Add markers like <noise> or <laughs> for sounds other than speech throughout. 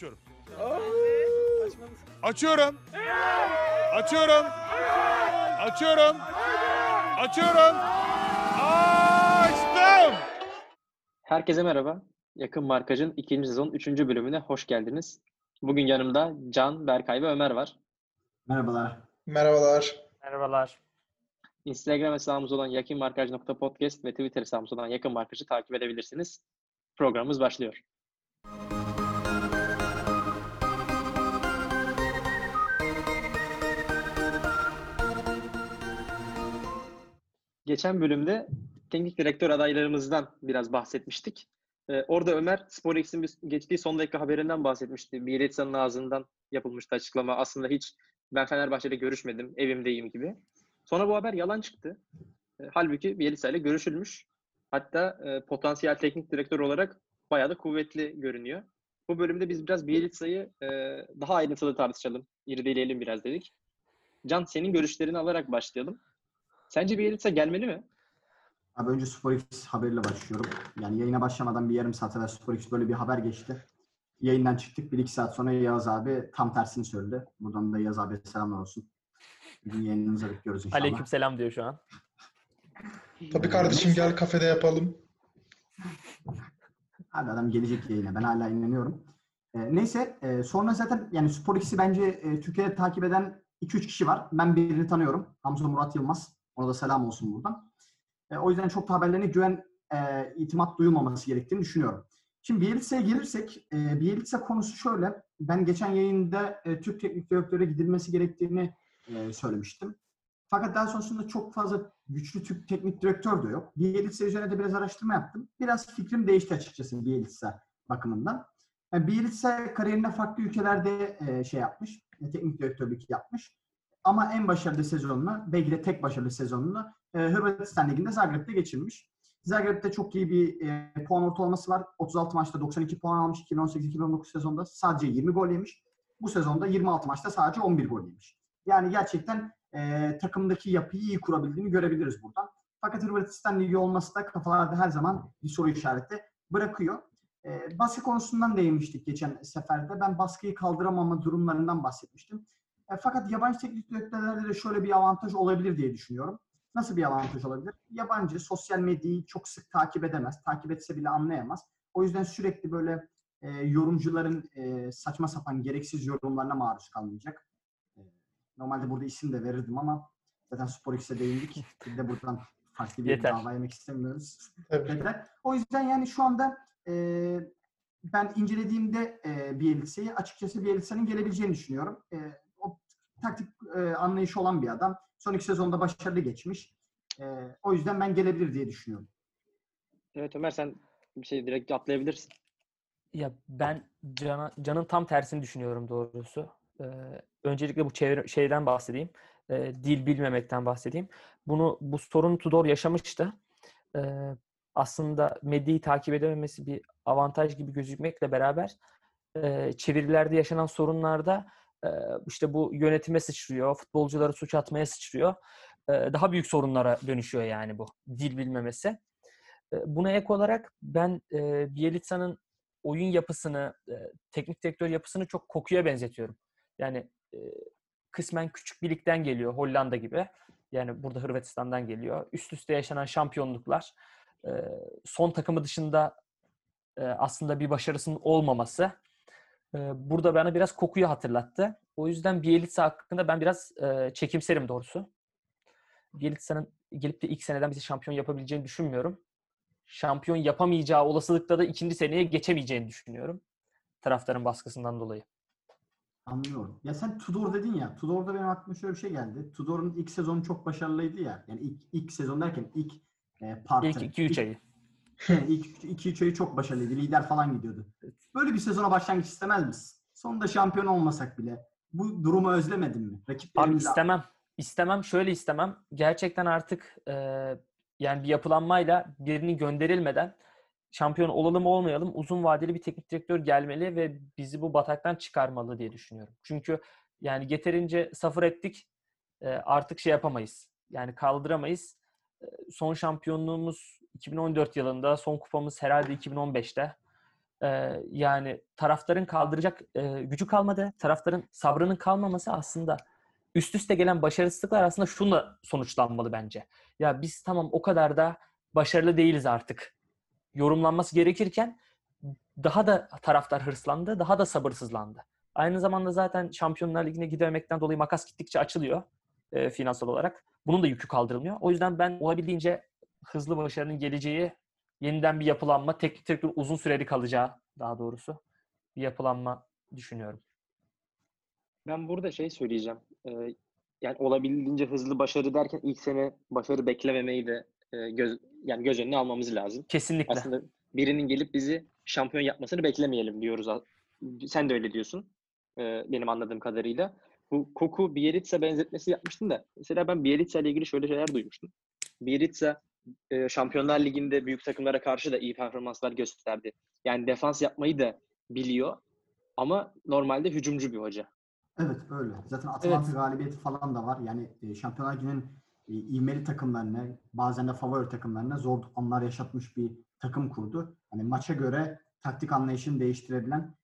Açıyorum. Açıyorum. Açıyorum. Açıyorum. Açıyorum. Açtım. Herkese merhaba. Yakın Markaj'ın ikinci sezon üçüncü bölümüne hoş geldiniz. Bugün yanımda Can, Berkay ve Ömer var. Merhabalar. Merhabalar. Merhabalar. Instagram hesabımız olan yakınmarkaj.podcast ve Twitter hesabımız olan Yakın Markaj'ı takip edebilirsiniz. Programımız başlıyor. Geçen bölümde teknik direktör adaylarımızdan biraz bahsetmiştik. Ee, orada Ömer SporX'in bir geçtiği son dakika haberinden bahsetmişti. Bielitsa'nın ağzından yapılmıştı açıklama. Aslında hiç ben Fenerbahçe'de görüşmedim, evimdeyim gibi. Sonra bu haber yalan çıktı. E, halbuki Bielitsa ile görüşülmüş. Hatta e, potansiyel teknik direktör olarak bayağı da kuvvetli görünüyor. Bu bölümde biz biraz Bielitsa'yı e, daha ayrıntılı tartışalım, irdeleyelim biraz dedik. Can senin görüşlerini alarak başlayalım. Sence Bielitsa gelmeli mi? Abi önce SporX haberiyle başlıyorum. Yani yayına başlamadan bir yarım saat evvel SporX böyle bir haber geçti. Yayından çıktık. Bir iki saat sonra Yağız abi tam tersini söyledi. Buradan da Yağız abi selamlar olsun. Bugün yayınınıza bekliyoruz inşallah. Aleykümselam diyor şu an. Tabii kardeşim gel kafede yapalım. Abi adam gelecek yayına. Ben hala inanıyorum. Ee, neyse e, sonra zaten yani SporX'i bence e, Türkiye'de takip eden 2-3 kişi var. Ben birini tanıyorum. Hamza Murat Yılmaz. Ona da selam olsun buradan. E, o yüzden çok da haberlerine güven, e, itimat duyulmaması gerektiğini düşünüyorum. Şimdi Bielitsa'ya gelirsek, e, Bielitsa konusu şöyle. Ben geçen yayında e, Türk teknik direktöre gidilmesi gerektiğini e, söylemiştim. Fakat daha sonrasında çok fazla güçlü Türk teknik direktör de yok. Bielitsa üzerine de biraz araştırma yaptım. Biraz fikrim değişti açıkçası Bielitsa bakımından. Yani Bielitsa kariyerinde farklı ülkelerde e, şey yapmış, e, teknik direktörlük yapmış. Ama en başarılı sezonunu, belki de tek başarılı sezonunu e, Hırvatistan Ligi'nde Zagreb'de geçirmiş. Zagreb'de çok iyi bir e, puan ortalaması var. 36 maçta 92 puan almış 2018-2019 sezonda. Sadece 20 gol yemiş. Bu sezonda 26 maçta sadece 11 gol yemiş. Yani gerçekten e, takımdaki yapıyı iyi kurabildiğini görebiliriz buradan. Fakat Hırvatistan Ligi olması da kafalarda her zaman bir soru işareti bırakıyor. E, baskı konusundan değinmiştik geçen seferde. Ben baskıyı kaldıramama durumlarından bahsetmiştim. E, fakat yabancı teknik direktörlerde de şöyle bir avantaj olabilir diye düşünüyorum. Nasıl bir avantaj olabilir? Yabancı sosyal medyayı çok sık takip edemez. Takip etse bile anlayamaz. O yüzden sürekli böyle e, yorumcuların e, saçma sapan gereksiz yorumlarına maruz kalmayacak. E, normalde burada isim de verirdim ama zaten Spor X'e değindik. Bir de buradan farklı bir Yeter. dava yemek istemiyoruz. Tabii. Yeter. O yüzden yani şu anda e, ben incelediğimde e, Bielitsa'yı açıkçası Bielitsa'nın gelebileceğini düşünüyorum. E, taktik e, anlayışı olan bir adam. Son iki sezonda başarılı geçmiş. E, o yüzden ben gelebilir diye düşünüyorum. Evet Ömer sen bir şey direkt atlayabilirsin. Ya ben Can'a, Can'ın tam tersini düşünüyorum doğrusu. Ee, öncelikle bu çevre, şeyden bahsedeyim. Ee, dil bilmemekten bahsedeyim. Bunu bu sorunu Tudor yaşamıştı. Ee, aslında medyayı takip edememesi bir avantaj gibi gözükmekle beraber e, çevirilerde yaşanan sorunlarda işte bu yönetime sıçrıyor, futbolcuları suç atmaya sıçrıyor. Daha büyük sorunlara dönüşüyor yani bu dil bilmemesi. Buna ek olarak ben Bielitsa'nın oyun yapısını, teknik direktör yapısını çok kokuya benzetiyorum. Yani kısmen küçük bir ligden geliyor Hollanda gibi. Yani burada Hırvatistan'dan geliyor. Üst üste yaşanan şampiyonluklar. son takımı dışında aslında bir başarısının olmaması e, burada bana biraz kokuyu hatırlattı. O yüzden Bielitsa hakkında ben biraz e, çekimserim doğrusu. Bielitsa'nın gelip de ilk seneden bizi şampiyon yapabileceğini düşünmüyorum şampiyon yapamayacağı olasılıkta da ikinci seneye geçemeyeceğini düşünüyorum. Taraftarın baskısından dolayı. Anlıyorum. Ya sen Tudor dedin ya. Tudor'da benim aklıma şöyle bir şey geldi. Tudor'un ilk sezonu çok başarılıydı ya. Yani ilk, ilk sezon derken ilk e, partı. İlk 2-3 ayı. <laughs> ilk 2-3 ayı çok başarılıydı. Lider falan gidiyordu. Böyle bir sezona başlangıç istemez misin? Sonunda şampiyon olmasak bile. Bu durumu özlemedin mi? Abi Rakiplerimiz istemem. İstemem. Şöyle istemem. Gerçekten artık e, yani bir yapılanmayla birini gönderilmeden şampiyon olalım olmayalım uzun vadeli bir teknik direktör gelmeli ve bizi bu bataktan çıkarmalı diye düşünüyorum. Çünkü yani yeterince safır ettik. E, artık şey yapamayız. Yani kaldıramayız. Son şampiyonluğumuz 2014 yılında, son kupamız herhalde 2015'te. Ee, yani taraftarın kaldıracak e, gücü kalmadı. Taraftarın sabrının kalmaması aslında üst üste gelen başarısızlıklar aslında şunla sonuçlanmalı bence. Ya biz tamam o kadar da başarılı değiliz artık. Yorumlanması gerekirken daha da taraftar hırslandı, daha da sabırsızlandı. Aynı zamanda zaten Şampiyonlar Ligi'ne gidememekten dolayı makas gittikçe açılıyor e, finansal olarak. Bunun da yükü kaldırılmıyor. O yüzden ben olabildiğince hızlı başarının geleceği, yeniden bir yapılanma, teknik direktör uzun süreli kalacağı daha doğrusu bir yapılanma düşünüyorum. Ben burada şey söyleyeceğim. Ee, yani olabildiğince hızlı başarı derken ilk sene başarı beklememeyi de e, göz yani göz önüne almamız lazım. Kesinlikle. Aslında birinin gelip bizi şampiyon yapmasını beklemeyelim diyoruz. Sen de öyle diyorsun. e, benim anladığım kadarıyla. Bu Koku Bielitsa benzetmesi yapmıştın da mesela ben Bielitsa ile ilgili şöyle şeyler duymuştum. Bielitsa e, Şampiyonlar Ligi'nde büyük takımlara karşı da iyi performanslar gösterdi. Yani defans yapmayı da biliyor ama normalde hücumcu bir hoca. Evet öyle. Zaten Atalanta galibiyeti falan da var. Yani e, Şampiyonlar Ligi'nin e, ivmeli takımlarına, bazen de favori takımlarına zor anlar yaşatmış bir takım kurdu. Hani maça göre taktik anlayışını değiştirebilen,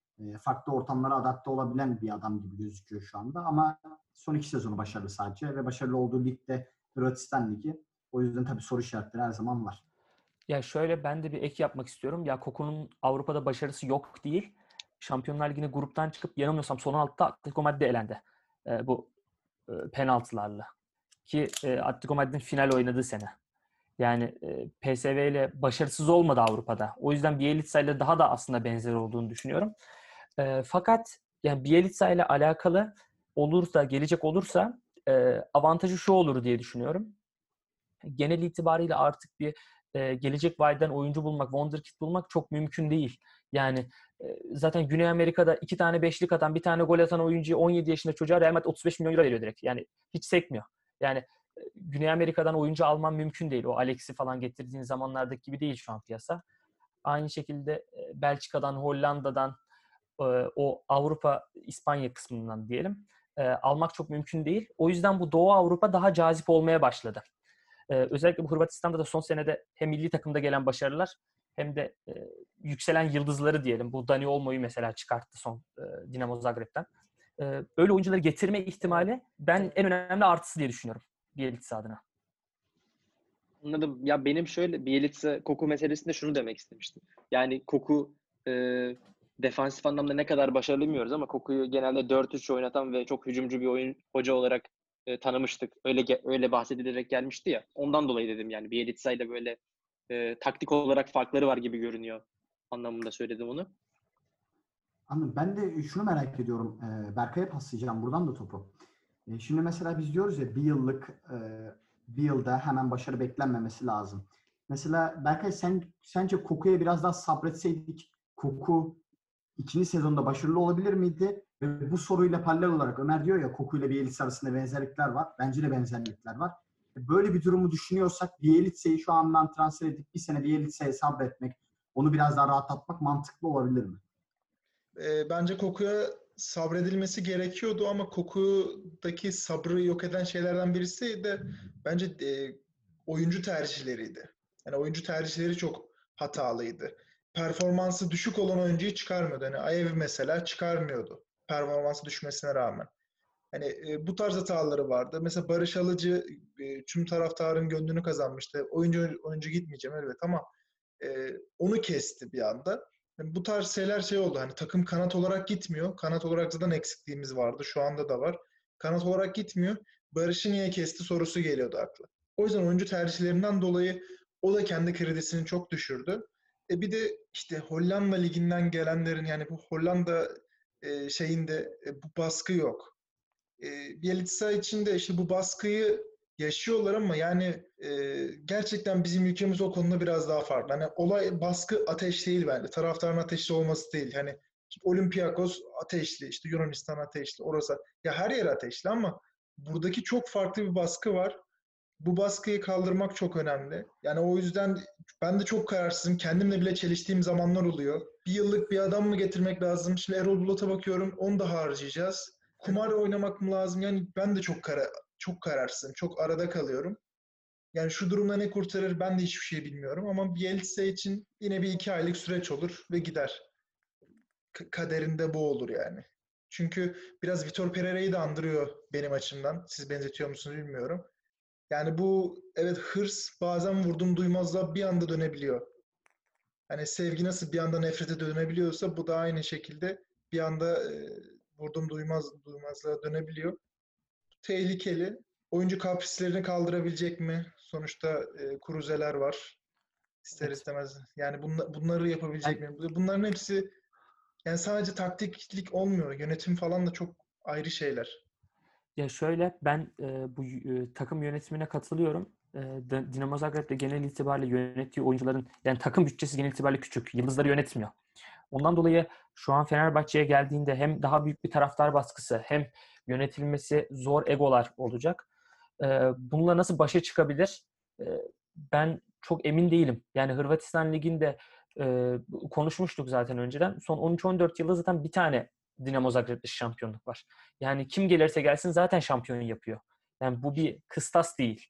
farklı ortamlara adapte olabilen bir adam gibi gözüküyor şu anda. Ama son iki sezonu başarılı sadece ve başarılı olduğu ligde Hırvatistan Ligi. O yüzden tabii soru işaretleri her zaman var. Ya şöyle ben de bir ek yapmak istiyorum. Ya Koku'nun Avrupa'da başarısı yok değil. Şampiyonlar Ligi'ne gruptan çıkıp yanılmıyorsam son altta Atletico Madrid elendi. E, bu e, penaltılarla. Ki e, Atletico Madrid'in final oynadığı sene. Yani e, PSV ile başarısız olmadı Avrupa'da. O yüzden Bielitsa ile daha da aslında benzer olduğunu düşünüyorum. E, fakat yani Bielitsa ile alakalı olursa, gelecek olursa e, avantajı şu olur diye düşünüyorum. Genel itibariyle artık bir e, gelecek vadeden oyuncu bulmak, wonderkid bulmak çok mümkün değil. Yani e, zaten Güney Amerika'da iki tane beşlik atan, bir tane gol atan oyuncuya 17 yaşında çocuğa Real Madrid 35 milyon euro veriyor direkt. Yani hiç sekmiyor. Yani e, Güney Amerika'dan oyuncu alman mümkün değil. O Alex'i falan getirdiğin zamanlardaki gibi değil şu an piyasa. Aynı şekilde e, Belçika'dan, Hollanda'dan, o Avrupa, İspanya kısmından diyelim almak çok mümkün değil. O yüzden bu Doğu Avrupa daha cazip olmaya başladı. Özellikle bu Hırvatistan'da da son senede hem milli takımda gelen başarılar hem de yükselen yıldızları diyelim. Bu Dani Olmo'yu mesela çıkarttı son Dinamo Zagreb'den. E, öyle oyuncuları getirme ihtimali ben en önemli artısı diye düşünüyorum Bielitsa adına. Anladım. Ya benim şöyle Bielitsa Koku meselesinde şunu demek istemiştim. Yani Koku defansif anlamda ne kadar başarılı bilmiyoruz ama Koku'yu genelde 4-3 oynatan ve çok hücumcu bir oyun hoca olarak e, tanımıştık. Öyle öyle bahsedilerek gelmişti ya. Ondan dolayı dedim yani Bielitsa ile böyle e, taktik olarak farkları var gibi görünüyor anlamında söyledim onu. Anladım. Ben de şunu merak ediyorum. E, Berkay'a paslayacağım buradan da topu. E, şimdi mesela biz diyoruz ya bir yıllık e, bir yılda hemen başarı beklenmemesi lazım. Mesela Berkay sen sence Koku'ya biraz daha sabretseydik Koku ikinci sezonda başarılı olabilir miydi? Ve bu soruyla paralel olarak Ömer diyor ya Koku ile Bielitsa arasında benzerlikler var. Bence de benzerlikler var. E, böyle bir durumu düşünüyorsak Bielitsa'yı şu andan transfer edip bir sene Bielitsa'ya sabretmek, onu biraz daha rahatlatmak mantıklı olabilir mi? E, bence Koku'ya sabredilmesi gerekiyordu ama Koku'daki sabrı yok eden şeylerden birisi de bence e, oyuncu tercihleriydi. Yani oyuncu tercihleri çok hatalıydı. Performansı düşük olan oyuncuyu çıkarmıyordu. Yani Ayev mesela çıkarmıyordu performansı düşmesine rağmen. Hani e, bu tarz hataları vardı. Mesela Barış Alıcı e, tüm taraftarın gönlünü kazanmıştı. Oyuncu oyuncu gitmeyeceğim elbet ama e, onu kesti bir anda. Yani bu tarz şeyler şey oldu. Hani takım kanat olarak gitmiyor. Kanat olarak zaten eksikliğimiz vardı. Şu anda da var. Kanat olarak gitmiyor. Barış'ı niye kesti sorusu geliyordu akla. O yüzden oyuncu tercihlerinden dolayı o da kendi kredisini çok düşürdü. E bir de işte Hollanda liginden gelenlerin yani bu Hollanda e, şeyinde e, bu baskı yok. E, Bielitsa için de işte bu baskıyı yaşıyorlar ama yani e, gerçekten bizim ülkemiz o konuda biraz daha farklı. Hani olay baskı ateş değil bence. Taraftarın ateşli olması değil. Hani Olympiakos ateşli, işte Yunanistan ateşli, orası. Ya her yer ateşli ama buradaki çok farklı bir baskı var. Bu baskıyı kaldırmak çok önemli. Yani o yüzden ben de çok kararsızım. Kendimle bile çeliştiğim zamanlar oluyor. Bir yıllık bir adam mı getirmek lazım? Şimdi Erol Bulat'a bakıyorum. Onu da harcayacağız. Kumar oynamak mı lazım? Yani ben de çok kara çok kararsızım. Çok arada kalıyorum. Yani şu durumda ne kurtarır ben de hiçbir şey bilmiyorum ama Bielitsa için yine bir iki aylık süreç olur ve gider. k- kaderinde bu olur yani. Çünkü biraz Vitor Pereira'yı da andırıyor benim açımdan. Siz benzetiyor musunuz bilmiyorum. Yani bu evet hırs bazen vurdum duymazlığa bir anda dönebiliyor. Hani sevgi nasıl bir anda nefrete dönebiliyorsa bu da aynı şekilde bir anda e, vurdum duymaz duymazlığa dönebiliyor. Tehlikeli. Oyuncu kaprislerini kaldırabilecek mi? Sonuçta e, Kruse'ler var. İster Evet. istemez. Yani bunla- bunları yapabilecek mi? Bunların hepsi yani sadece taktiklik olmuyor. Yönetim falan da çok ayrı şeyler. Ya şöyle ben e, bu e, takım yönetimine katılıyorum. E, Dinamo Zagreb'de genel itibariyle yönettiği oyuncuların yani takım bütçesi genel itibariyle küçük. Yıldızları yönetmiyor. Ondan dolayı şu an Fenerbahçe'ye geldiğinde hem daha büyük bir taraftar baskısı hem yönetilmesi zor egolar olacak. E, bununla nasıl başa çıkabilir? E, ben çok emin değilim. Yani Hırvatistan Ligi'nde e, konuşmuştuk zaten önceden. Son 13-14 yılda zaten bir tane Dinamo Zagreb'de şampiyonluk var. Yani kim gelirse gelsin zaten şampiyon yapıyor. Yani bu bir kıstas değil.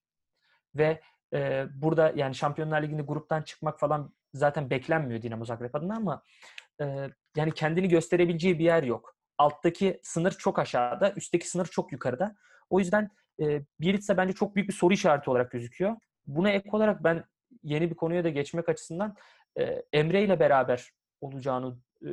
Ve e, burada yani Şampiyonlar Ligi'nde gruptan çıkmak falan zaten beklenmiyor Dinamo Zagreb adına ama e, yani kendini gösterebileceği bir yer yok. Alttaki sınır çok aşağıda, üstteki sınır çok yukarıda. O yüzden e, Bielitsa bence çok büyük bir soru işareti olarak gözüküyor. Buna ek olarak ben yeni bir konuya da geçmek açısından e, Emre ile beraber olacağını e,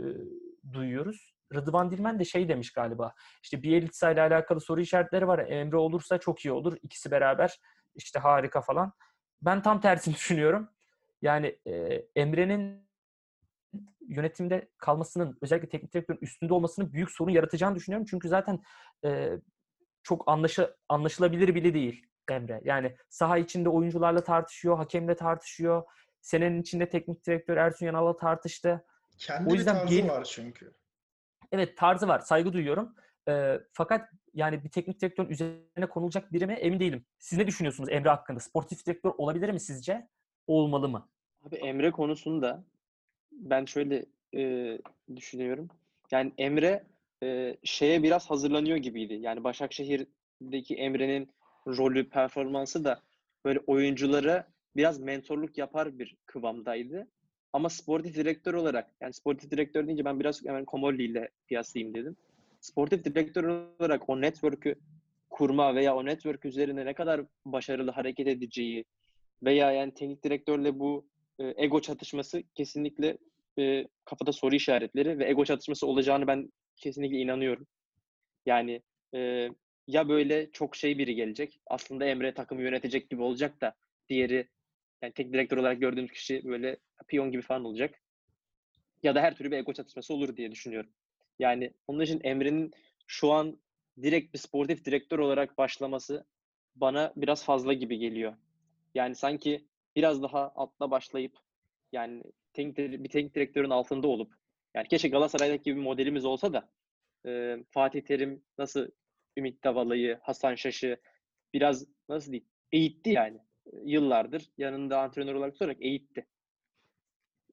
duyuyoruz. Rıdvan Dilmen de şey demiş galiba. İşte Bielitsa ile alakalı soru işaretleri var. Emre olursa çok iyi olur. İkisi beraber işte harika falan. Ben tam tersini <laughs> düşünüyorum. Yani e, Emre'nin yönetimde kalmasının özellikle teknik direktörün üstünde olmasının büyük sorun yaratacağını düşünüyorum. Çünkü zaten e, çok anlaşı, anlaşılabilir bile değil Emre. Yani saha içinde oyuncularla tartışıyor, hakemle tartışıyor. Senenin içinde teknik direktör Ersun Yanal'la tartıştı. Kendi O yüzden bir tarzı gel- var çünkü. Evet tarzı var, saygı duyuyorum. Ee, fakat yani bir teknik direktörün üzerine konulacak biri mi emin değilim. Siz ne düşünüyorsunuz Emre hakkında? Sportif direktör olabilir mi sizce? Olmalı mı? Abi Emre konusunda ben şöyle e, düşünüyorum. Yani Emre e, şeye biraz hazırlanıyor gibiydi. Yani Başakşehir'deki Emre'nin rolü, performansı da böyle oyunculara biraz mentorluk yapar bir kıvamdaydı. Ama sportif direktör olarak, yani sportif direktör deyince ben biraz hemen Komolli ile kıyaslayayım dedim. Sportif direktör olarak o network'ü kurma veya o network üzerine ne kadar başarılı hareket edeceği veya yani teknik direktörle bu e, ego çatışması kesinlikle e, kafada soru işaretleri ve ego çatışması olacağını ben kesinlikle inanıyorum. Yani e, ya böyle çok şey biri gelecek. Aslında Emre takımı yönetecek gibi olacak da diğeri yani tek direktör olarak gördüğümüz kişi böyle piyon gibi falan olacak. Ya da her türlü bir ego çatışması olur diye düşünüyorum. Yani onun için Emre'nin şu an direkt bir sportif direktör olarak başlaması bana biraz fazla gibi geliyor. Yani sanki biraz daha altta başlayıp yani teknik, bir teknik direktörün altında olup yani keşke Galatasaray'daki gibi bir modelimiz olsa da e, Fatih Terim nasıl Ümit Davalı'yı, Hasan Şaş'ı biraz nasıl diyeyim eğitti yani. Yıllardır yanında antrenör olarak tutarak eğitti.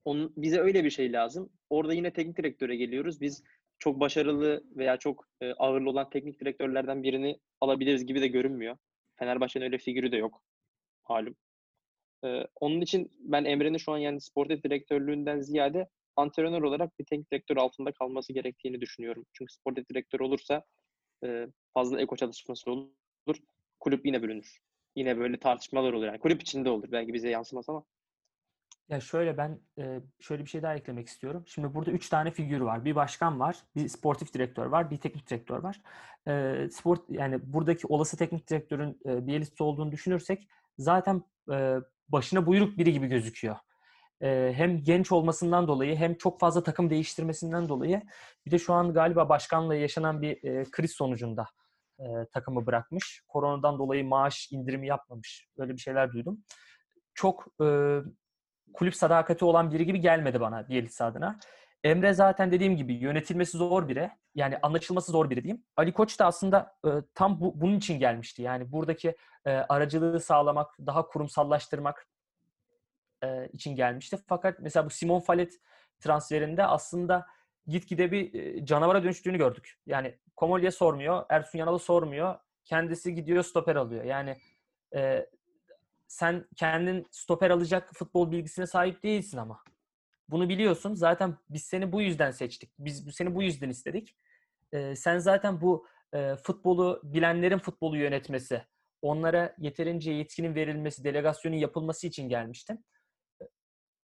Onun, bize öyle bir şey lazım. Orada yine teknik direktöre geliyoruz. Biz çok başarılı veya çok e, ağırlı olan teknik direktörlerden birini alabiliriz gibi de görünmüyor. Fenerbahçe'nin öyle figürü de yok. Malum. Ee, onun için ben Emre'nin şu an yani sportif direktörlüğünden ziyade antrenör olarak bir teknik direktör altında kalması gerektiğini düşünüyorum. Çünkü sportif direktör olursa e, fazla eko çalışması olur. Kulüp yine bölünür. Yine böyle tartışmalar olur. Yani kulüp içinde olur. Belki bize yansımaz ama. Ya şöyle ben e, şöyle bir şey daha eklemek istiyorum. Şimdi burada üç tane figür var. Bir başkan var, bir sportif direktör var, bir teknik direktör var. E, sport yani buradaki olası teknik direktörün e, Bielitsa olduğunu düşünürsek zaten başına buyruk biri gibi gözüküyor. Hem genç olmasından dolayı hem çok fazla takım değiştirmesinden dolayı bir de şu an galiba başkanla yaşanan bir kriz sonucunda e, takımı bırakmış. Koronadan dolayı maaş indirimi yapmamış. Böyle bir şeyler duydum. Çok e, kulüp sadakati olan biri gibi gelmedi bana Bielitsa adına. Emre zaten dediğim gibi yönetilmesi zor biri. Yani anlaşılması zor biri diyeyim. Ali Koç da aslında e, tam bu, bunun için gelmişti. Yani buradaki e, aracılığı sağlamak, daha kurumsallaştırmak e, için gelmişti. Fakat mesela bu Simon Fallet transferinde aslında gitgide bir e, canavara dönüştüğünü gördük. Yani Komolye sormuyor, Ersun Yanal'ı sormuyor. Kendisi gidiyor stoper alıyor. Yani e, sen kendin stoper alacak futbol bilgisine sahip değilsin ama. Bunu biliyorsun. Zaten biz seni bu yüzden seçtik. Biz seni bu yüzden istedik. Ee, sen zaten bu e, futbolu bilenlerin futbolu yönetmesi, onlara yeterince yetkinin verilmesi, delegasyonun yapılması için gelmiştin.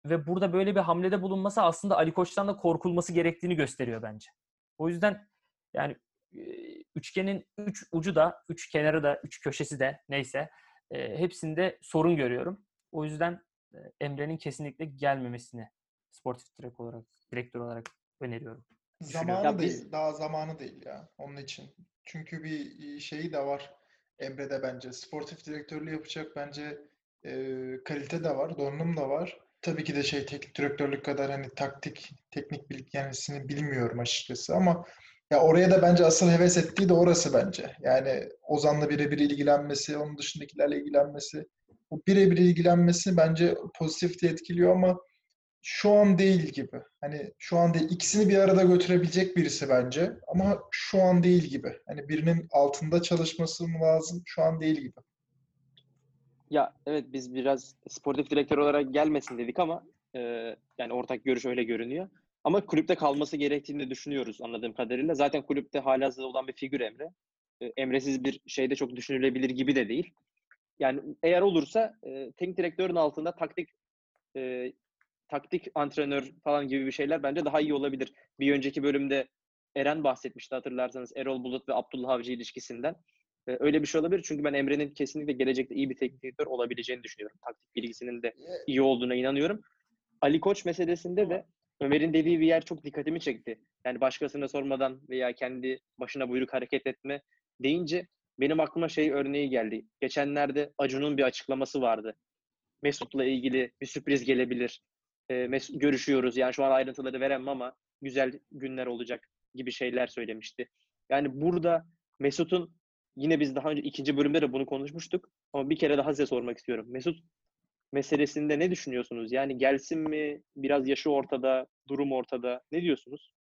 Ve burada böyle bir hamlede bulunması aslında Ali Koç'tan da korkulması gerektiğini gösteriyor bence. O yüzden yani e, üçgenin üç ucu da, üç kenarı da, üç köşesi de neyse e, hepsinde sorun görüyorum. O yüzden e, Emre'nin kesinlikle gelmemesini sportif direktör olarak, direktör olarak öneriyorum. Zamanı Ya değil. biz- Daha zamanı değil ya. Onun için. Çünkü bir şeyi de var Emre'de bence. Sportif direktörlüğü yapacak bence e, kalite de var. Donanım da var. Tabii ki de şey teknik direktörlük kadar hani taktik, teknik bilgi yani bilmiyorum açıkçası ama ya oraya da bence asıl heves ettiği de orası bence. Yani Ozan'la birebir ilgilenmesi, onun dışındakilerle ilgilenmesi. Bu birebir ilgilenmesi bence pozitif de etkiliyor ama şu an değil gibi. Hani şu an değil. İkisini bir arada götürebilecek birisi bence. Ama şu an değil gibi. Hani birinin altında çalışması mı lazım? Şu an değil gibi. Ya evet biz biraz sportif direktör olarak gelmesin dedik ama e, yani ortak görüş öyle görünüyor. Ama kulüpte kalması gerektiğini de düşünüyoruz anladığım kadarıyla. Zaten kulüpte halihazırda olan bir figür Emre. E, Emre'siz bir şeyde çok düşünülebilir gibi de değil. Yani eğer olursa e, teknik direktörün altında taktik e, taktik antrenör falan gibi bir şeyler bence daha iyi olabilir. Bir önceki bölümde Eren bahsetmişti hatırlarsanız Erol Bulut ve Abdullah Avcı ilişkisinden. Ee, Öyle bir şey olabilir çünkü ben Emre'nin kesinlikle gelecekte iyi bir teknik direktör olabileceğini düşünüyorum. Taktik bilgisinin de iyi olduğuna inanıyorum. Ali Koç meselesinde de Ömer'in dediği bir yer çok dikkatimi çekti. Yani başkasına sormadan veya kendi başına buyruk hareket etme deyince benim aklıma şey örneği geldi. Geçenlerde Acun'un bir açıklaması vardı. Mesut'la ilgili bir sürpriz gelebilir. Ee, Mesut, görüşüyoruz. Yani şu an ayrıntıları veremem ama güzel günler olacak gibi şeyler söylemişti. Yani burada Mesut'un yine biz daha önce ikinci bölümde de bunu konuşmuştuk. Ama bir kere daha size sormak istiyorum. Mesut meselesinde ne düşünüyorsunuz? Yani gelsin mi? Biraz yaşı ortada, durum ortada. Ne diyorsunuz?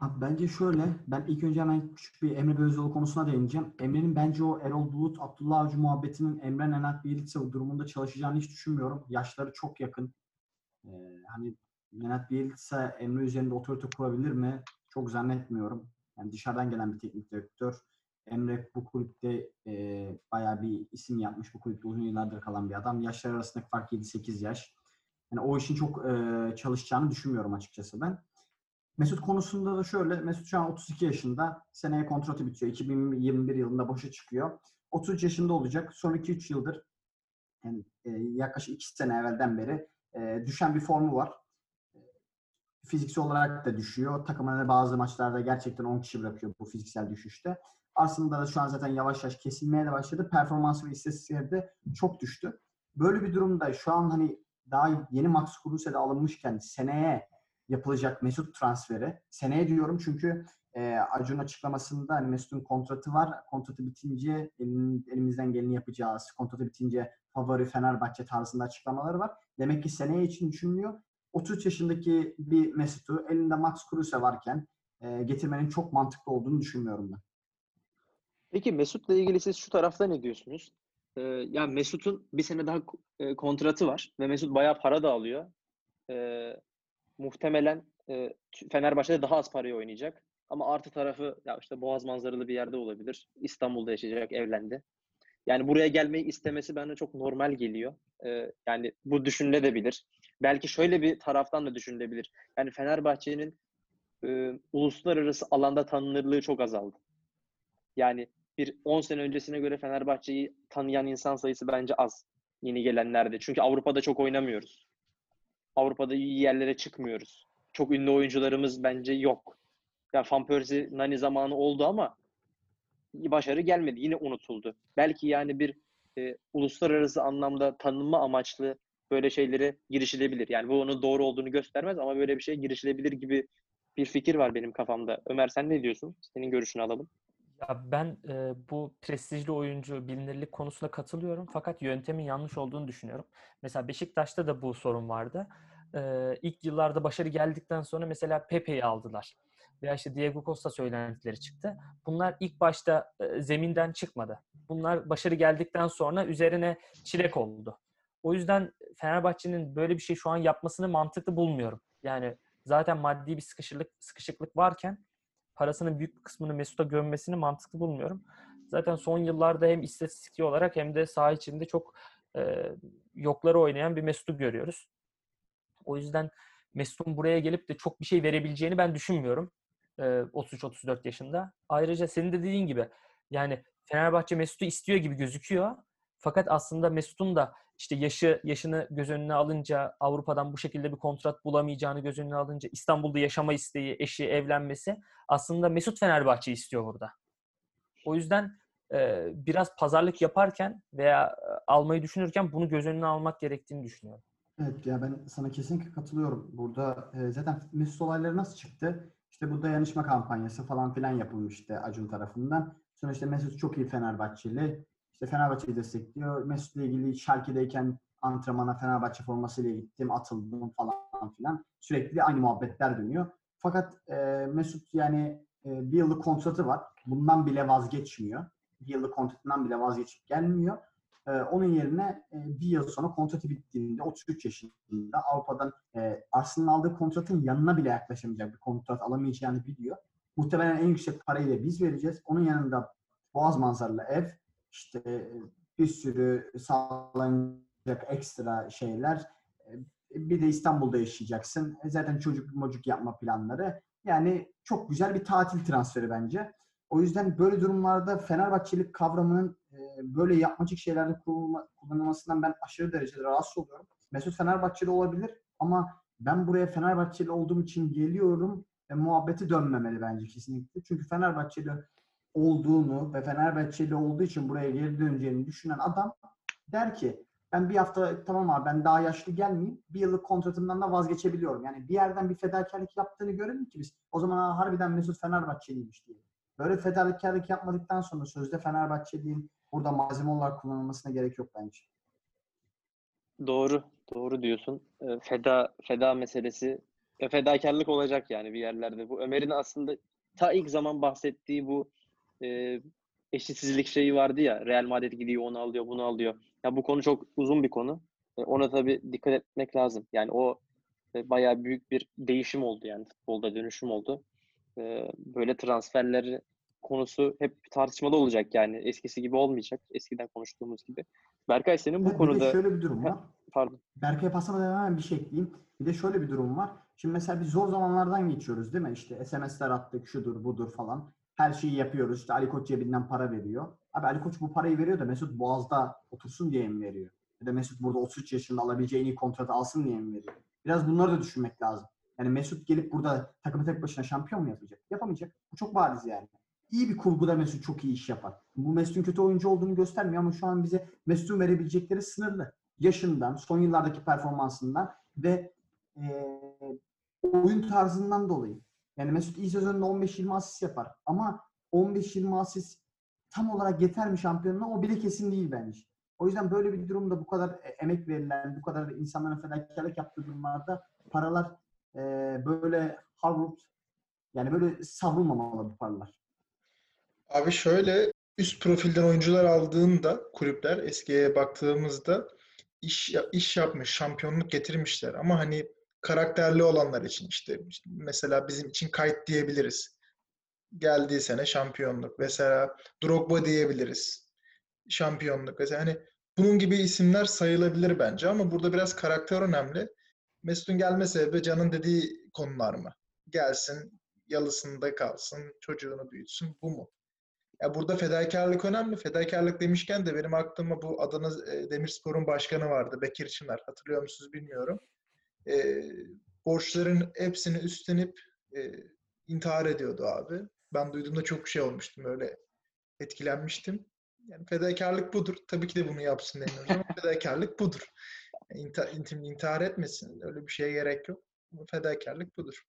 Abi bence şöyle, ben ilk önce hemen küçük bir Emre Belözoğlu konusuna değineceğim. Emre'nin bence o Erol Bulut, Abdullah Avcı muhabbetinin Emre Nenat Bielitsa durumunda çalışacağını hiç düşünmüyorum. Yaşları çok yakın. Ee, hani Nenat Bielitsa Emre üzerinde otorite kurabilir mi? Çok zannetmiyorum. Yani dışarıdan gelen bir teknik direktör. Emre bu kulüpte e, bayağı bir isim yapmış. Bu kulüpte uzun yıllardır kalan bir adam. Yaşlar arasındaki fark 7-8 yaş. Yani o işin çok e, çalışacağını düşünmüyorum açıkçası ben. Mesut konusunda da şöyle, Mesut şu an 32 yaşında. Seneye kontratı bitiyor. 2021 yılında boşa çıkıyor. 33 yaşında olacak. Son 2-3 yıldır yani e, yaklaşık 2 sene evvelden beri e, düşen bir formu var. Fiziksel olarak da düşüyor. Takımına bazı maçlarda gerçekten 10 kişi bırakıyor bu fiziksel düşüşte. Aslında da şu an zaten yavaş yavaş kesilmeye de başladı. Performans ve istatistikleri de çok düştü. Böyle bir durumda şu an hani daha yeni Max Kruse'de alınmışken seneye yapılacak Mesut transferi. Seneye diyorum çünkü e, Acun açıklamasında hani Mesut'un kontratı var. Kontratı bitince elimizden geleni yapacağız. Kontratı bitince favori Fenerbahçe tarzında açıklamaları var. Demek ki seneye için düşünülüyor. 33 yaşındaki bir Mesut'u elinde Max Kruse varken e, getirmenin çok mantıklı olduğunu düşünmüyorum ben. Peki Mesut'la ilgili siz şu tarafta ne diyorsunuz? Ee, yani Mesut'un bir sene daha e, kontratı var ve Mesut bayağı para da alıyor. Ee, muhtemelen e, Fenerbahçe'de daha az paraya oynayacak. Ama artı tarafı ya işte Boğaz manzaralı bir yerde olabilir. İstanbul'da yaşayacak, evlendi. Yani buraya gelmeyi istemesi bana çok normal geliyor. Ee, yani bu düşünülebilir. Belki şöyle bir taraftan da düşünülebilir. Yani Fenerbahçe'nin e, uluslararası alanda tanınırlığı çok azaldı. Yani bir 10 sene öncesine göre Fenerbahçe'yi tanıyan insan sayısı bence az yeni gelenlerde. Çünkü Avrupa'da çok oynamıyoruz. Avrupa'da iyi yerlere çıkmıyoruz. Çok ünlü oyuncularımız bence yok. Yani Van Persie, Nani zamanı oldu ama başarı gelmedi. Yine unutuldu. Belki yani bir e, uluslararası anlamda tanınma amaçlı böyle şeylere girişilebilir. Yani bu onun doğru olduğunu göstermez ama böyle bir şeye girişilebilir gibi bir fikir var benim kafamda. Ömer sen ne diyorsun? Senin görüşünü alalım. Ya ben e, bu prestijli oyuncu bilinirlik konusuna katılıyorum fakat yöntemin yanlış olduğunu düşünüyorum. Mesela Beşiktaş'ta da bu sorun vardı. E, ilk yıllarda başarı geldikten sonra mesela Pepe'yi aldılar. Veya işte Diego Costa söylentileri çıktı. Bunlar ilk başta e, zeminden çıkmadı. Bunlar başarı geldikten sonra üzerine çilek oldu. O yüzden Fenerbahçe'nin böyle bir şey şu an yapmasını mantıklı bulmuyorum. Yani zaten maddi bir sıkışıklık sıkışıklık varken parasının büyük bir kısmını Mesut'a gömmesini mantıklı bulmuyorum. Zaten son yıllarda hem istatistiki olarak hem de saha içinde çok e, yokları oynayan bir Mesut'u görüyoruz. O yüzden Mesut'un buraya gelip de çok bir şey verebileceğini ben düşünmüyorum. E, 33-34 yaşında. Ayrıca senin de dediğin gibi yani Fenerbahçe Mesut'u istiyor gibi gözüküyor. Fakat aslında Mesut'un da işte yaşı yaşını göz önüne alınca Avrupa'dan bu şekilde bir kontrat bulamayacağını göz önüne alınca İstanbul'da yaşama isteği, eşi, evlenmesi aslında Mesut Fenerbahçe istiyor burada. O yüzden e, biraz pazarlık yaparken veya e, almayı düşünürken bunu göz önüne almak gerektiğini düşünüyorum. Evet ya ben sana kesinlikle katılıyorum. Burada e, zaten Mesut olayları nasıl çıktı? İşte bu dayanışma kampanyası falan filan yapılmıştı Acun tarafından. Sonra işte Mesut çok iyi Fenerbahçeli. İşte Fenerbahçe'yi destekliyor. Mesut'la ilgili Schalke'deyken antrenmana Fenerbahçe formasıyla gittim, atıldım falan filan. Sürekli aynı muhabbetler dönüyor. Fakat e, Mesut yani e, bir yıllık kontratı var. Bundan bile vazgeçmiyor. Bir yıllık kontratından bile vazgeçip gelmiyor. Ee, onun yerine e, bir yıl sonra kontratı bittiğinde 33 yaşında Avrupa'dan e, Arsenal'ın aldığı kontratın yanına bile yaklaşamayacak bir kontrat alamayacağını biliyor. Muhtemelen en yüksek parayı da biz vereceğiz. Onun yanında boğaz manzaralı ev, işte e, bir sürü sağlanacak ekstra şeyler. E, bir de İstanbul'da yaşayacaksın. E, zaten çocuk mocuk yapma planları. Yani çok güzel bir tatil transferi bence. O yüzden böyle durumlarda Fenerbahçelik kavramının böyle yapmacık şeylerde kullanılma- kullanılmasından ben aşırı derecede rahatsız oluyorum. Mesut Fenerbahçeli olabilir ama ben buraya Fenerbahçeli olduğum için geliyorum ve muhabbeti dönmemeli bence kesinlikle. Çünkü Fenerbahçeli olduğunu ve Fenerbahçeli olduğu için buraya geri döneceğini düşünen adam der ki ben bir hafta tamam abi ben daha yaşlı gelmeyeyim. Bir yıllık kontratımdan da vazgeçebiliyorum. Yani bir yerden bir fedakarlık yaptığını görelim ki biz. O zaman "Aa, harbiden Mesut Fenerbahçeliymiş diye. Böyle fedakarlık yapmadıktan sonra sözde Fenerbahçeliğin burada malzeme olarak kullanılmasına gerek yok bence. Doğru, doğru diyorsun. Ee, Feda feda meselesi fedakarlık olacak yani bir yerlerde. Bu Ömer'in aslında ta ilk zaman bahsettiği bu e, eşitsizlik şeyi vardı ya. Real Madrid gidiyor, onu alıyor, bunu alıyor. Ya bu konu çok uzun bir konu. E, ona tabii dikkat etmek lazım. Yani o e, bayağı büyük bir değişim oldu yani futbolda dönüşüm oldu. E, böyle transferleri konusu hep tartışmalı olacak yani. Eskisi gibi olmayacak. Eskiden konuştuğumuz gibi. Berkay senin bu de konuda şöyle bir durum var. pardon. Berkay'a paslamadan hemen bir şey ekleyeyim. Bir de şöyle bir durum var. Şimdi mesela biz zor zamanlardan geçiyoruz değil mi? İşte SMS'ler attık, şudur budur falan. Her şeyi yapıyoruz. İşte Ali Koç cebinden para veriyor. Abi Ali Koç bu parayı veriyor da Mesut Boğaz'da otursun diye mi veriyor? Ya da Mesut burada 33 yaşında alabileceği en iyi kontratı alsın diye mi veriyor? Biraz bunları da düşünmek lazım. Yani Mesut gelip burada takımı tek başına şampiyon mu yapacak? Yapamayacak. Bu çok bariz yani. İyi bir kurguda Mesut çok iyi iş yapar. Bu Mesut'un kötü oyuncu olduğunu göstermiyor ama şu an bize Mesut'un verebilecekleri sınırlı. Yaşından, son yıllardaki performansından ve eee, oyun tarzından dolayı. Yani Mesut iyi sezonunda 15-20 asist yapar. Ama 15-20 asist tam olarak yeter mi şampiyonluğa? O bile kesin değil bence. O yüzden böyle bir durumda bu kadar e- emek verilen, bu kadar insanların fedakarlık yaptığı durumlarda paralar eee, böyle Harvard yani böyle savrulmamalı bu paralar. Abi şöyle üst profilden oyuncular aldığında kulüpler eskiye baktığımızda iş iş yapmış, şampiyonluk getirmişler ama hani karakterli olanlar için işte mesela bizim için kayıt diyebiliriz. Geldiği sene şampiyonluk. Mesela Drogba diyebiliriz. Şampiyonluk. Mesela hani bunun gibi isimler sayılabilir bence ama burada biraz karakter önemli. Mesut'un gelme sebebi Can'ın dediği konular mı? Gelsin, yalısında kalsın, çocuğunu büyütsün. Bu mu? Ya burada fedakarlık önemli. Fedakarlık demişken de benim aklıma bu Adana e, Demirspor'un başkanı vardı. Bekir Çınar. Hatırlıyor musunuz bilmiyorum. E, borçların hepsini üstlenip e, intihar ediyordu abi. Ben duyduğumda çok şey olmuştum. Öyle etkilenmiştim. Yani fedakarlık budur. Tabii ki de bunu yapsın demiyoruz ama <laughs> fedakarlık budur. İntihar, intihar etmesin. Öyle bir şeye gerek yok. Ama fedakarlık budur.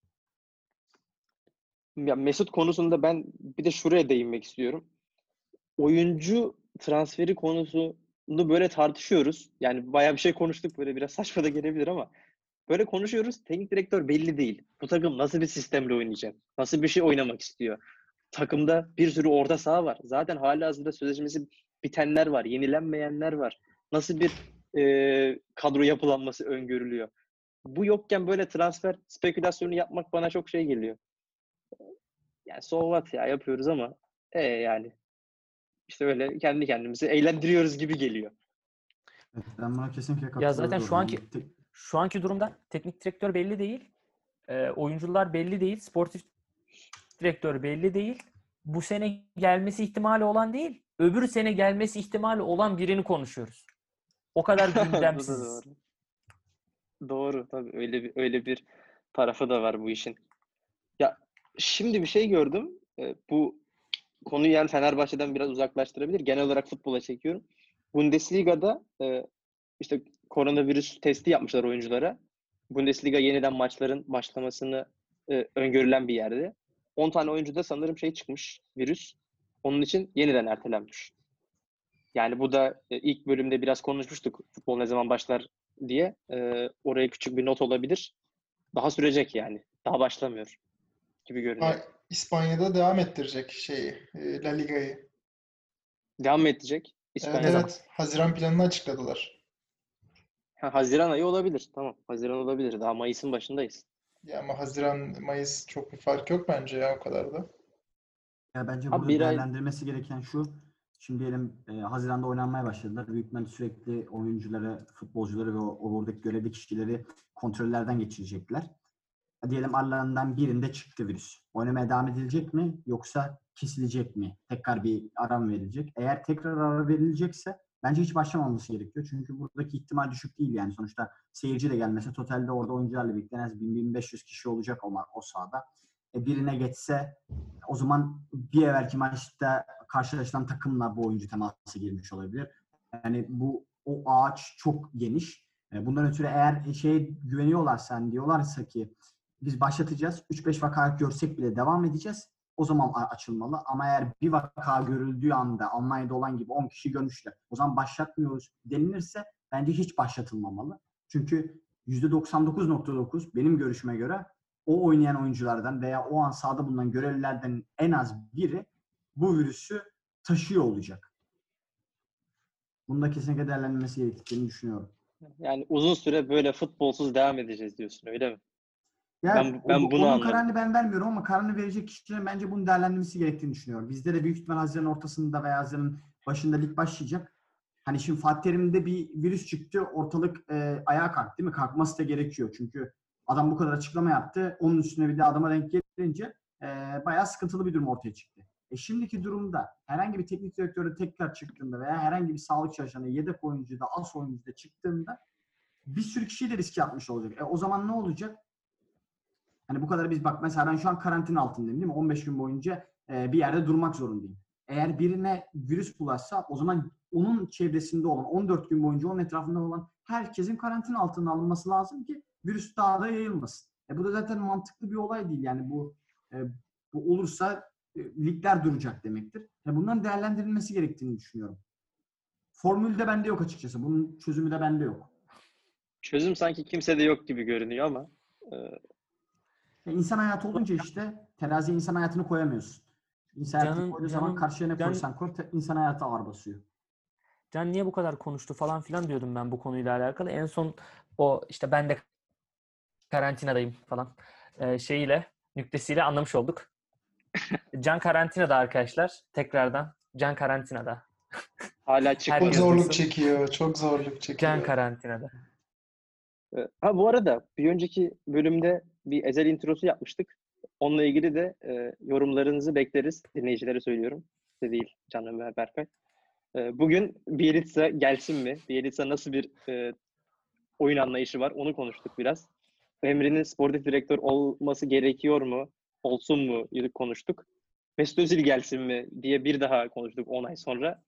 Ya Mesut konusunda ben bir de şuraya değinmek istiyorum. Oyuncu transferi konusunu böyle tartışıyoruz. Yani bayağı bir şey konuştuk böyle biraz saçma da gelebilir ama böyle konuşuyoruz. Teknik direktör belli değil. Bu takım nasıl bir sistemle oynayacak? Nasıl bir şey oynamak istiyor? Takımda bir sürü orta saha var. Zaten halihazırda sözleşmesi bitenler var, yenilenmeyenler var. Nasıl bir e, kadro yapılanması öngörülüyor? bu yokken böyle transfer spekülasyonu yapmak bana çok şey geliyor. Yani so what ya yapıyoruz ama e yani işte öyle kendi kendimizi eğlendiriyoruz gibi geliyor. Evet, ben buna kesinlikle katılıyorum. Ya zaten şu anki şu anki durumda teknik direktör belli değil. e, oyuncular belli değil. Sportif direktör belli değil. Bu sene gelmesi ihtimali olan değil. Öbür sene gelmesi ihtimali olan birini konuşuyoruz. O kadar <laughs> gündemsiz. doğru. Doğru tabii öyle bir öyle bir tarafı da var bu işin. Ya şimdi bir şey gördüm. Ee, bu konuyu yani Fenerbahçe'den biraz uzaklaştırabilir. Genel olarak futbola çekiyorum. Bundesliga'da e, işte koronavirüs testi yapmışlar oyunculara. Bundesliga yeniden maçların başlamasını e, öngörülen bir yerde. 10 tane oyuncuda sanırım şey çıkmış virüs. Onun için yeniden ertelenmiş. Yani bu da e, ilk bölümde biraz konuşmuştuk futbol ne zaman başlar diye. E, oraya küçük bir not olabilir. Daha sürecek yani. Daha başlamıyor gibi görünüyor. Ha, İspanya'da devam ettirecek şeyi, e, La Liga'yı. Devam mı edecek? Evet İspanya'da. evet. Haziran planını açıkladılar. Ha, Haziran ayı olabilir. Tamam. Haziran olabilir. Daha Mayıs'ın başındayız. Ya ama Haziran, Mayıs çok bir fark yok bence ya o kadar da. Ya bence Abi burada bir ay- değerlendirmesi gereken şu. Şimdi diyelim e, Haziran'da oynanmaya başladılar. Büyük ihtimalle sürekli oyuncuları, futbolcuları ve o oradaki görevli kişileri kontrollerden geçirecekler. Ya Diyelim aralarından birinde çıktı virüs. Oynamaya devam edilecek mi yoksa kesilecek mi? Tekrar bir ara mı verilecek? Eğer tekrar ara verilecekse bence hiç başlamaması gerekiyor. Çünkü buradaki ihtimal düşük değil yani. Sonuçta seyirci de gelmese totalde orada oyuncularla birlikte en az 1000-1500 kişi olacak o, o sahada. E, birine geçse o zaman bir evvelki maçta karşılaşılan takımla bu oyuncu temasa girmiş olabilir. Yani bu o ağaç çok geniş. E, Bundan ötürü eğer şey güveniyorlarsa hani diyorlarsa ki biz başlatacağız. 3-5 vaka görsek bile devam edeceğiz. O zaman açılmalı. Ama eğer bir vaka görüldüğü anda Almanya'da olan gibi 10 kişi görmüşler. O zaman başlatmıyoruz denilirse bence hiç başlatılmamalı. Çünkü %99.9 benim görüşüme göre o oynayan oyunculardan veya o an sahada bulunan görevlilerden en az biri bu virüsü taşıyor olacak. Bunda kesinlikle değerlendirilmesi gerektiğini düşünüyorum. Yani uzun süre böyle futbolsuz devam edeceğiz diyorsun öyle mi? Ya, Ben- ben o- bunu onun anladım. kararını ben vermiyorum ama kararını verecek kişilerin bence bunun değerlendirmesi gerektiğini düşünüyorum. Bizde de büyük ihtimal Haziran ortasında veya Haziran'ın başında lig başlayacak. Hani şimdi Fatih Terim'de bir virüs çıktı. Ortalık e, ayağa kalktı değil mi? Kalkması da gerekiyor. Çünkü adam bu kadar açıklama yaptı. Onun üstüne bir de adama denk gelince e, bayağı sıkıntılı bir durum ortaya çıktı. E şimdiki durumda herhangi bir teknik direktörü tekrar çıktığında veya herhangi bir sağlık çalışanı yedek oyuncu da as oyuncu da çıktığında bir sürü kişiyi de riske atmış olacak. E o zaman ne olacak? Hani bu kadar biz bak mesela ben şu an karantina altındayım değil mi? 15 gün boyunca e, bir yerde durmak zorundayım. Eğer birine virüs bulaşsa o zaman onun çevresinde olan 14 gün boyunca onun etrafında olan herkesin karantina altına alınması lazım ki virüs daha da yayılmasın. E bu da zaten mantıklı bir olay değil. Yani bu e, bu olursa e, ligler duracak demektir. E bunların değerlendirilmesi gerektiğini düşünüyorum. Formül de bende yok açıkçası. Bunun çözümü de bende yok. Çözüm sanki kimsede yok gibi görünüyor ama e, E, insan hayatı olunca işte teraziye insan hayatını koyamıyorsun. İnsan hayatını Canın- koyduğu zaman karşıya ne can- koysan koy insan hayatı ağır basıyor. Can niye bu kadar konuştu falan filan diyordum ben bu konuyla alakalı. En son o işte ben de karantinadayım falan e, şeyiyle nüktesiyle anlamış olduk. Can karantinada arkadaşlar. Tekrardan Can karantinada. hala Çok çıkmadı. Herkes zorluk çekiyor, çok zorluk çekiyor. Can karantinada. E, Ha bu arada bir önceki bölümde bir ezel introsu yapmıştık. Onunla ilgili de e, yorumlarınızı bekleriz. Dinleyicilere söylüyorum. Size değil Canım ve Berkay. E, bugün Bielitsa gelsin mi? Bielitsa nasıl bir e, oyun anlayışı var? Onu konuştuk biraz. Emre'nin sportif direktör olması gerekiyor mu? Olsun mu? konuştuk. Mesut Özil gelsin mi diye bir daha konuştuk 10 ay sonra.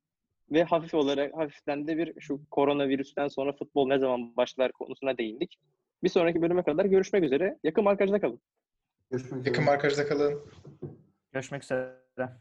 Ve hafif olarak hafiften de bir şu koronavirüsten sonra futbol ne zaman başlar konusuna değindik. Bir sonraki bölüme kadar görüşmek üzere. Yakın markajda kalın. Görüşmek üzere. Yakın markajda kalın. Görüşmek üzere.